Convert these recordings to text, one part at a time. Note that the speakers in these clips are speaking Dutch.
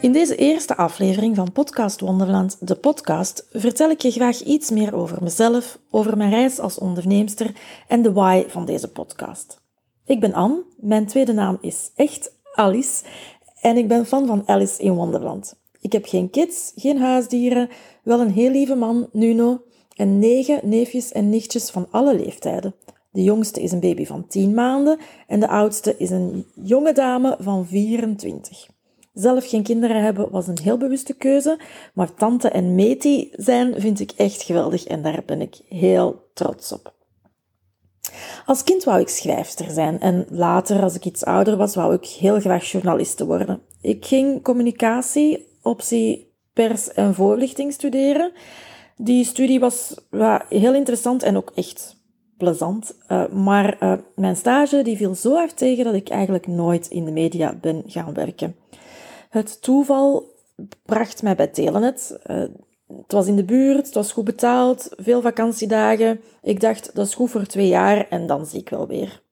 In deze eerste aflevering van Podcast Wonderland, de podcast, vertel ik je graag iets meer over mezelf, over mijn reis als onderneemster en de why van deze podcast. Ik ben Anne, mijn tweede naam is echt Alice en ik ben fan van Alice in Wonderland. Ik heb geen kids, geen huisdieren, wel een heel lieve man, Nuno, en negen neefjes en nichtjes van alle leeftijden. De jongste is een baby van 10 maanden en de oudste is een jonge dame van 24. Zelf geen kinderen hebben was een heel bewuste keuze, maar tante en meti zijn vind ik echt geweldig en daar ben ik heel trots op. Als kind wou ik schrijfster zijn en later, als ik iets ouder was, wou ik heel graag journaliste worden. Ik ging communicatie, optie pers en voorlichting studeren. Die studie was heel interessant en ook echt plezant. Uh, maar uh, mijn stage die viel zo hard tegen dat ik eigenlijk nooit in de media ben gaan werken. Het toeval bracht mij bij Telenet. Uh, het was in de buurt, het was goed betaald, veel vakantiedagen. Ik dacht, dat is goed voor twee jaar en dan zie ik wel weer.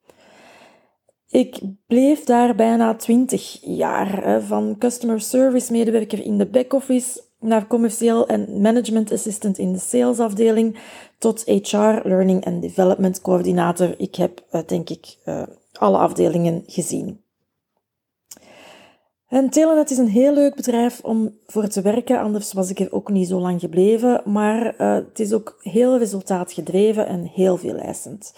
Ik bleef daar bijna twintig jaar, van customer service medewerker in de back-office naar commercieel en management assistant in de salesafdeling tot HR, learning and development coördinator. Ik heb, uh, denk ik, uh, alle afdelingen gezien. En Telenet is een heel leuk bedrijf om voor te werken, anders was ik er ook niet zo lang gebleven. Maar uh, het is ook heel resultaatgedreven en heel veel eisend.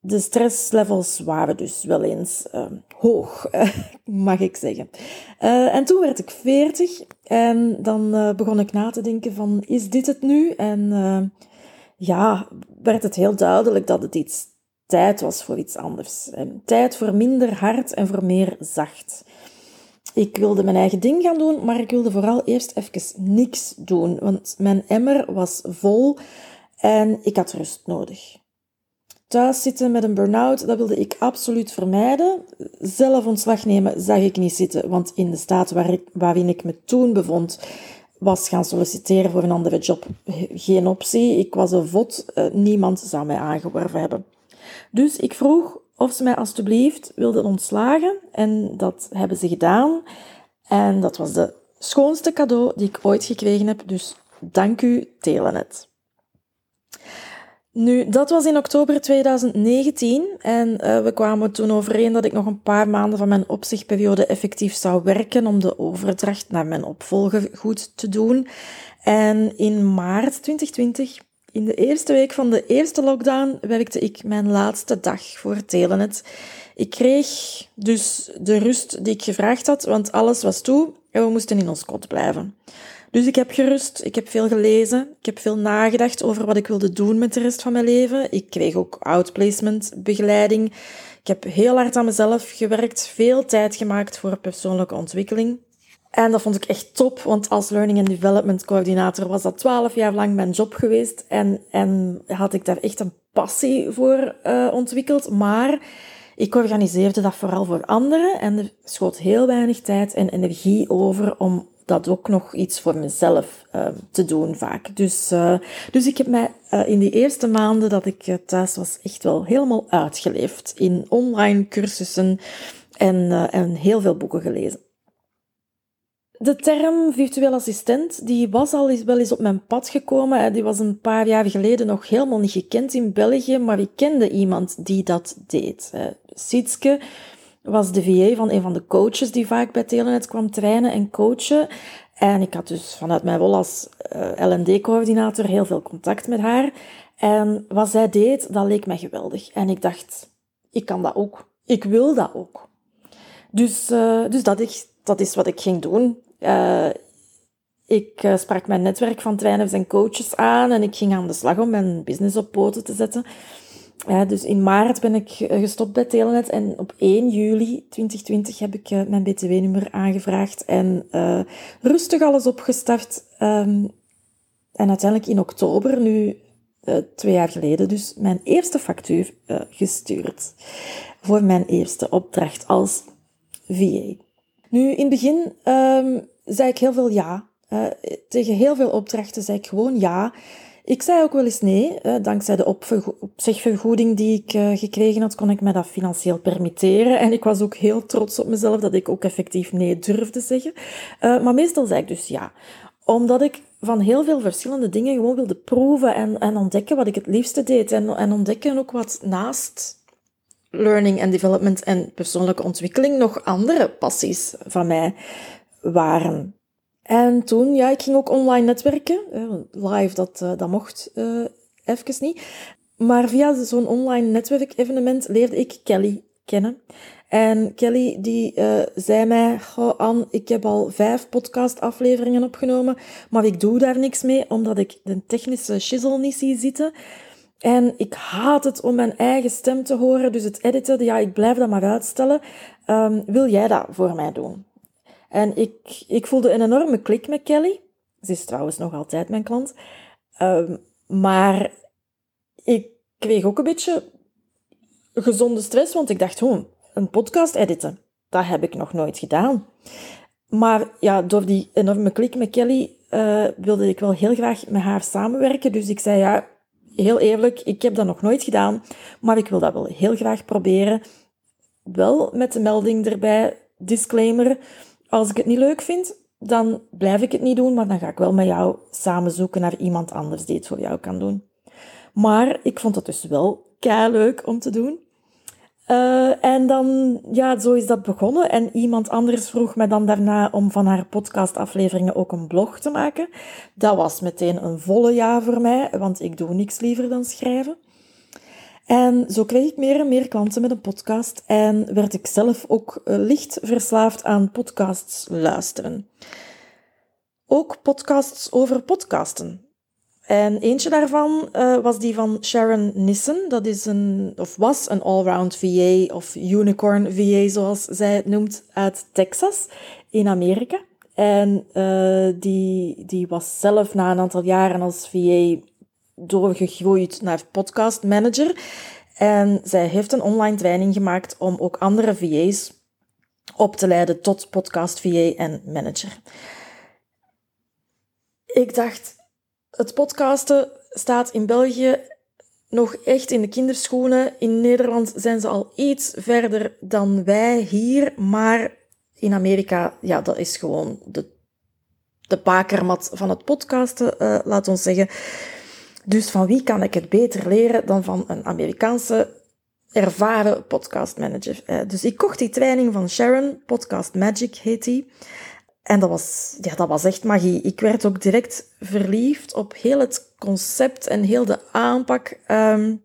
De stresslevels waren dus wel eens uh, hoog, mag ik zeggen. Uh, en toen werd ik veertig en dan begon ik na te denken van, is dit het nu? En ja, werd het heel duidelijk dat het iets tijd was voor iets anders. tijd voor minder hard en voor meer zacht. Ik wilde mijn eigen ding gaan doen, maar ik wilde vooral eerst even niks doen, want mijn emmer was vol en ik had rust nodig. Thuis zitten met een burn-out, dat wilde ik absoluut vermijden. Zelf ontslag nemen zag ik niet zitten, want in de staat waar ik, waarin ik me toen bevond, was gaan solliciteren voor een andere job geen optie. Ik was een vod, eh, niemand zou mij aangeworven hebben. Dus ik vroeg of ze mij alstublieft wilden ontslagen. En dat hebben ze gedaan. En dat was de schoonste cadeau die ik ooit gekregen heb. Dus dank u, Telenet. Nu, dat was in oktober 2019 en uh, we kwamen toen overeen dat ik nog een paar maanden van mijn opzichtperiode effectief zou werken om de overdracht naar mijn opvolger goed te doen. En in maart 2020 in de eerste week van de eerste lockdown werkte ik mijn laatste dag voor Telenet. Ik kreeg dus de rust die ik gevraagd had, want alles was toe en we moesten in ons kot blijven. Dus ik heb gerust, ik heb veel gelezen, ik heb veel nagedacht over wat ik wilde doen met de rest van mijn leven. Ik kreeg ook outplacement begeleiding. Ik heb heel hard aan mezelf gewerkt, veel tijd gemaakt voor persoonlijke ontwikkeling. En dat vond ik echt top, want als Learning and Development Coördinator was dat twaalf jaar lang mijn job geweest. En, en had ik daar echt een passie voor uh, ontwikkeld. Maar ik organiseerde dat vooral voor anderen en er schoot heel weinig tijd en energie over om dat ook nog iets voor mezelf uh, te doen vaak. Dus, uh, dus ik heb mij uh, in die eerste maanden dat ik thuis was echt wel helemaal uitgeleefd in online cursussen en, en heel veel boeken gelezen. De term virtueel assistent die was al eens, wel eens op mijn pad gekomen. Die was een paar jaar geleden nog helemaal niet gekend in België, maar ik kende iemand die dat deed. Sietske was de VA van een van de coaches die vaak bij Telenet kwam trainen en coachen. En ik had dus vanuit mijn rol als eh, L&D-coördinator heel veel contact met haar. En wat zij deed, dat leek mij geweldig. En ik dacht, ik kan dat ook. Ik wil dat ook. Dus, uh, dus dat, is, dat is wat ik ging doen. Uh, ik uh, sprak mijn netwerk van trainers en coaches aan en ik ging aan de slag om mijn business op poten te zetten. Ja, dus in maart ben ik gestopt bij Telenet en op 1 juli 2020 heb ik mijn BTW-nummer aangevraagd en rustig alles opgestart. Um, en uiteindelijk in oktober, nu twee jaar geleden, dus mijn eerste factuur gestuurd voor mijn eerste opdracht als VA. Nu, in het begin um, zei ik heel veel ja. Uh, tegen heel veel opdrachten zei ik gewoon ja. Ik zei ook wel eens nee. Uh, dankzij de opzegvergoeding die ik uh, gekregen had, kon ik me dat financieel permitteren. En ik was ook heel trots op mezelf dat ik ook effectief nee durfde zeggen. maar meestal zei ik dus ja. Omdat ik van heel veel verschillende dingen gewoon wilde proeven en, en ontdekken wat ik het liefste deed. En, en ontdekken ook wat naast learning and development en persoonlijke ontwikkeling nog andere passies van mij waren. En toen, ja, ik ging ook online netwerken. Live, dat, eh, dat mocht uh, even niet. Maar via zo'n online netwerkevenement leerde ik Kelly kennen. En Kelly die uh, zei mij, goh Anne, ik heb al vijf podcastafleveringen opgenomen, maar ik doe daar niks mee, omdat ik de technische shizzle niet zie zitten. En ik haat het om mijn eigen stem te horen, dus het editen, ja, ik blijf dat maar uitstellen. Um, wil jij dat voor mij doen? En ik, ik voelde een enorme klik met Kelly. Ze is trouwens nog altijd mijn klant. Um, maar ik kreeg ook een beetje gezonde stress, want ik dacht, oh, een podcast editen, dat heb ik nog nooit gedaan. Maar ja, door die enorme klik met Kelly uh, wilde ik wel heel graag met haar samenwerken. Dus ik zei, ja, heel eerlijk, ik heb dat nog nooit gedaan, maar ik wil dat wel heel graag proberen. Wel met de melding erbij, disclaimer, als ik het niet leuk vind, dan blijf ik het niet doen, maar dan ga ik wel met jou samen zoeken naar iemand anders die het voor jou kan doen. Maar ik vond het dus wel kei leuk om te doen. Uh, en dan, ja, zo is dat begonnen. En iemand anders vroeg me dan daarna om van haar podcastafleveringen ook een blog te maken. Dat was meteen een volle ja voor mij, want ik doe niks liever dan schrijven. En zo kreeg ik meer en meer klanten met een podcast en werd ik zelf ook eh, licht verslaafd aan podcasts luisteren. Ook podcasts over podcasten. En eentje daarvan uh, was die van Sharon Nissen. Dat is een, of was een allround VA of unicorn VA, zoals zij het noemt, uit Texas in Amerika. En uh, die, die was zelf na een aantal jaren als VA doorgegroeid naar podcast manager. En zij heeft een online training gemaakt om ook andere VA's op te leiden tot podcast VA en manager. Ik dacht, het podcasten staat in België nog echt in de kinderschoenen. In Nederland zijn ze al iets verder dan wij hier, maar in Amerika, ja, dat is gewoon de, de bakermat van het podcasten, uh, laat ons zeggen. Dus van wie kan ik het beter leren dan van een Amerikaanse ervaren podcastmanager? Uh, dus ik kocht die training van Sharon, Podcast Magic heet die. En dat was, ja, dat was echt magie. Ik werd ook direct verliefd op heel het concept en heel de aanpak. Um,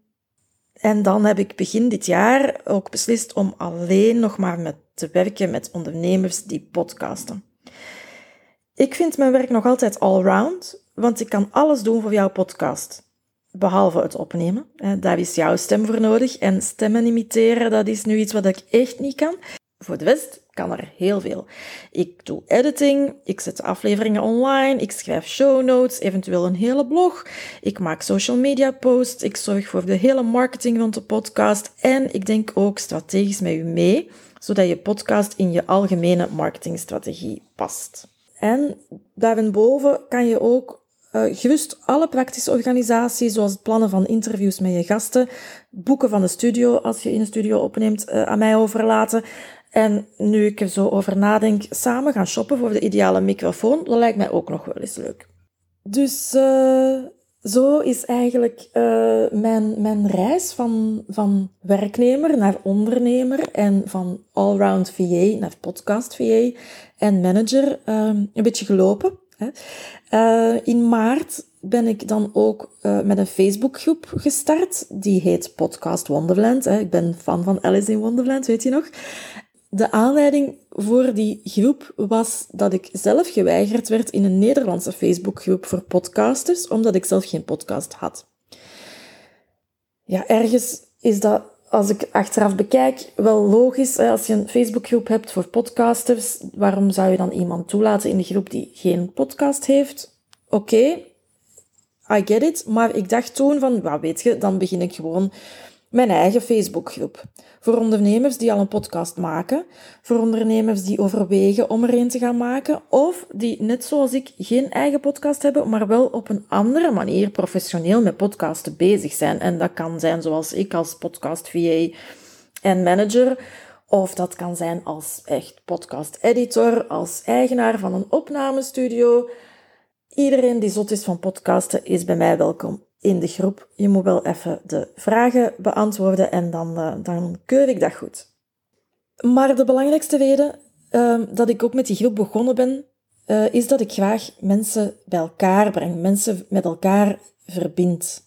en dan heb ik begin dit jaar ook beslist om alleen nog maar met te werken met ondernemers die podcasten. Ik vind mijn werk nog altijd allround, want ik kan alles doen voor jouw podcast. Behalve het opnemen. Daar is jouw stem voor nodig. En stemmen imiteren, dat is nu iets wat ik echt niet kan. Voor de rest kan er heel veel. Ik doe editing, ik zet afleveringen online, ik schrijf show notes, eventueel een hele blog. Ik maak social media posts, ik zorg voor de hele marketing rond de podcast en ik denk ook strategisch met u mee, zodat je podcast in je algemene marketingstrategie past. En daarboven kan je ook uh, gerust alle praktische organisatie, zoals het plannen van interviews met je gasten, boeken van de studio, als je in een studio opneemt, uh, aan mij overlaten. En nu ik er zo over nadenk, samen gaan shoppen voor de ideale microfoon, dat lijkt mij ook nog wel eens leuk. Dus uh, zo is eigenlijk uh, mijn, mijn reis van, van werknemer naar ondernemer en van allround VA naar podcast VA en manager uh, een beetje gelopen. Hè. in maart ben ik dan ook met een Facebookgroep gestart. Die heet Podcast Wonderland. Hè. Ik ben fan van Alice in Wonderland, weet je nog? De aanleiding voor die groep was dat ik zelf geweigerd werd in een Nederlandse Facebookgroep voor podcasters, omdat ik zelf geen podcast had. Ja, ergens is dat, als ik achteraf bekijk, wel logisch. Als je een Facebookgroep hebt voor podcasters, waarom zou je dan iemand toelaten in de groep die geen podcast heeft? Oké, I get it. Maar ik dacht toen van, wat weet je, dan begin ik gewoon mijn eigen Facebookgroep. Voor ondernemers die al een podcast maken, voor ondernemers die overwegen om er een te gaan maken, of die net zoals ik geen eigen podcast hebben, maar wel op een andere manier professioneel met podcasten bezig zijn. En dat kan zijn zoals ik als podcast VA en manager, of dat kan zijn als echt podcast editor, als eigenaar van een opnamestudio. Iedereen die zot is van podcasten is bij mij welkom in de groep. Je moet wel even de vragen beantwoorden en dan, uh, dan keur ik dat goed. Maar de belangrijkste reden uh, dat ik ook met die groep begonnen ben, uh, is dat ik graag mensen bij elkaar breng, mensen met elkaar verbind.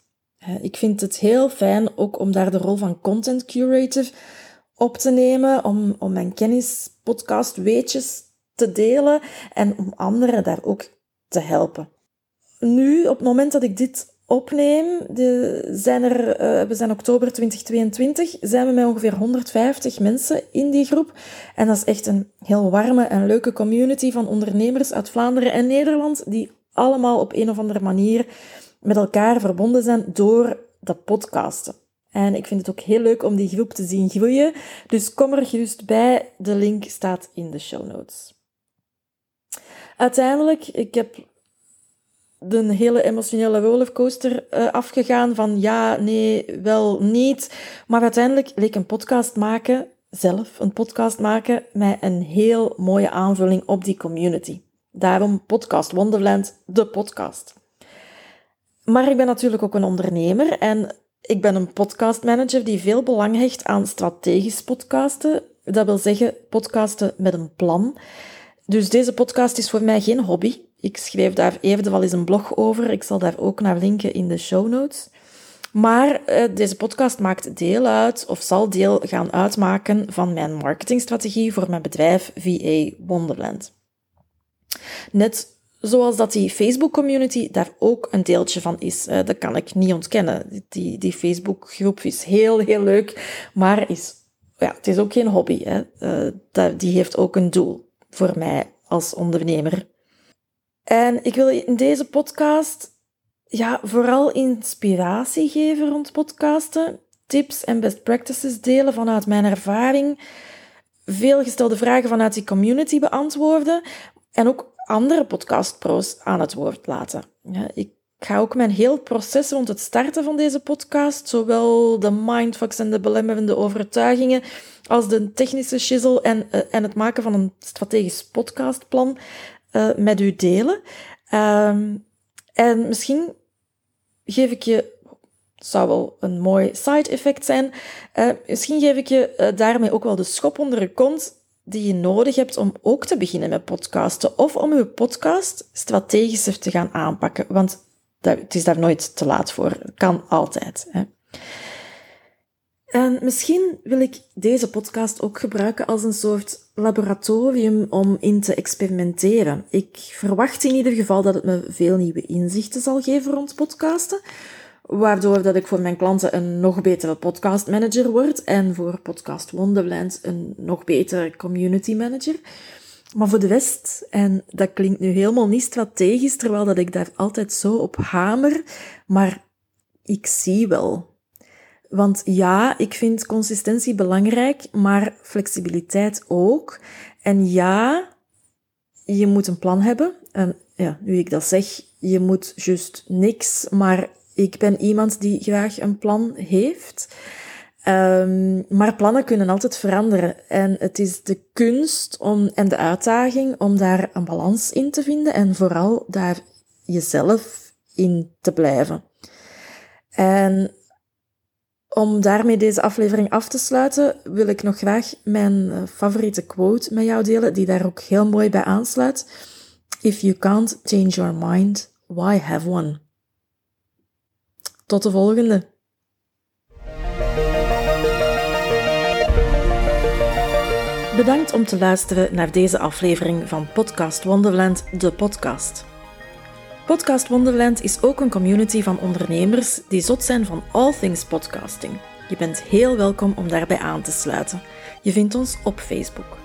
Ik vind het heel fijn ook om daar de rol van content curator op te nemen, om, om mijn kennis, podcast, weetjes te delen en om anderen daar ook te helpen. Nu, op het moment dat ik dit opneem, de, zijn er, uh, we zijn oktober 2022, zijn we met ongeveer 150 mensen in die groep. En dat is echt een heel warme en leuke community van ondernemers uit Vlaanderen en Nederland, die allemaal op een of andere manier met elkaar verbonden zijn door de podcasten. En ik vind het ook heel leuk om die groep te zien groeien. Dus kom er gerust bij. De link staat in de show notes. Uiteindelijk, ik heb de hele emotionele rollercoaster uh, afgegaan van ja, nee, wel niet. Maar uiteindelijk leek een podcast maken, zelf een podcast maken, mij een heel mooie aanvulling op die community. Daarom Podcast Wonderland, de podcast. Maar ik ben natuurlijk ook een ondernemer en ik ben een podcastmanager die veel belang hecht aan strategisch podcasten. Dat wil zeggen podcasten met een plan. Dus deze podcast is voor mij geen hobby. Ik schreef daar evenwel eens een blog over. Ik zal daar ook naar linken in de show notes. Maar uh, deze podcast maakt deel uit, of zal deel gaan uitmaken, van mijn marketingstrategie voor mijn bedrijf VA Wonderland. Net zoals dat die Facebook-community daar ook een deeltje van is. Uh, dat kan ik niet ontkennen. Die, die Facebook-groep is heel, heel leuk, maar is, ja, het is ook geen hobby. Hè. Dat, die heeft ook een doel voor mij als ondernemer. En ik wil in deze podcast ja, vooral inspiratie geven rond podcasten, tips en best practices delen vanuit mijn ervaring, veel gestelde vragen vanuit die community beantwoorden en ook andere podcastpro's aan het woord laten. Ja, ik ga ook mijn heel proces rond het starten van deze podcast, zowel de mindfucks en de belemmerende overtuigingen, als de technische shizzle en, uh, en het maken van een strategisch podcastplan, uh, met u delen. Um, en misschien geef ik je, zou wel een mooi side effect zijn, uh, misschien geef ik je uh, daarmee ook wel de schop onder de kont die je nodig hebt om ook te beginnen met podcasten. Of om je podcast strategischer te gaan aanpakken. Want dat, het is daar nooit te laat voor. Het kan altijd. Hè. En misschien wil ik deze podcast ook gebruiken als een soort laboratorium om in te experimenteren. Ik verwacht in ieder geval dat het me veel nieuwe inzichten zal geven rond podcasten, waardoor dat ik voor mijn klanten een nog betere podcast manager word en voor Podcast Wonderland een nog betere community manager. Maar voor de rest, en dat klinkt nu helemaal niet strategisch, terwijl dat ik daar altijd zo op hamer, maar ik zie wel want ja, ik vind consistentie belangrijk, maar flexibiliteit ook. En ja, je moet een plan hebben. En ja, nu ik dat zeg, je moet juist niks, maar ik ben iemand die graag een plan heeft. Um, maar plannen kunnen altijd veranderen. En het is de kunst om, en de uitdaging om daar een balans in te vinden en vooral daar jezelf in te blijven. En om daarmee deze aflevering af te sluiten, wil ik nog graag mijn eh, favoriete quote met jou delen, die daar ook heel mooi bij aansluit. If you can't change your mind, why have one? Tot de volgende. Bedankt om te luisteren naar deze aflevering van Podcast Wonderland, de podcast. Podcast Wonderland is ook een community van ondernemers die zot zijn van all things podcasting. Je bent heel welkom om daarbij aan te sluiten. Je vindt ons op Facebook.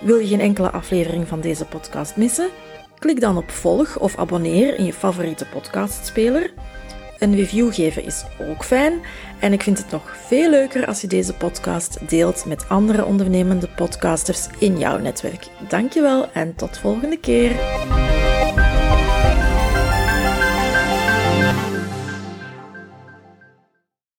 Wil je geen enkele aflevering van deze podcast missen? Klik dan op volg of abonneer in je favoriete podcastspeler. Een review geven is ook fijn en ik vind het nog veel leuker als je deze podcast deelt met andere ondernemende podcasters in jouw netwerk. Dankjewel en tot volgende keer.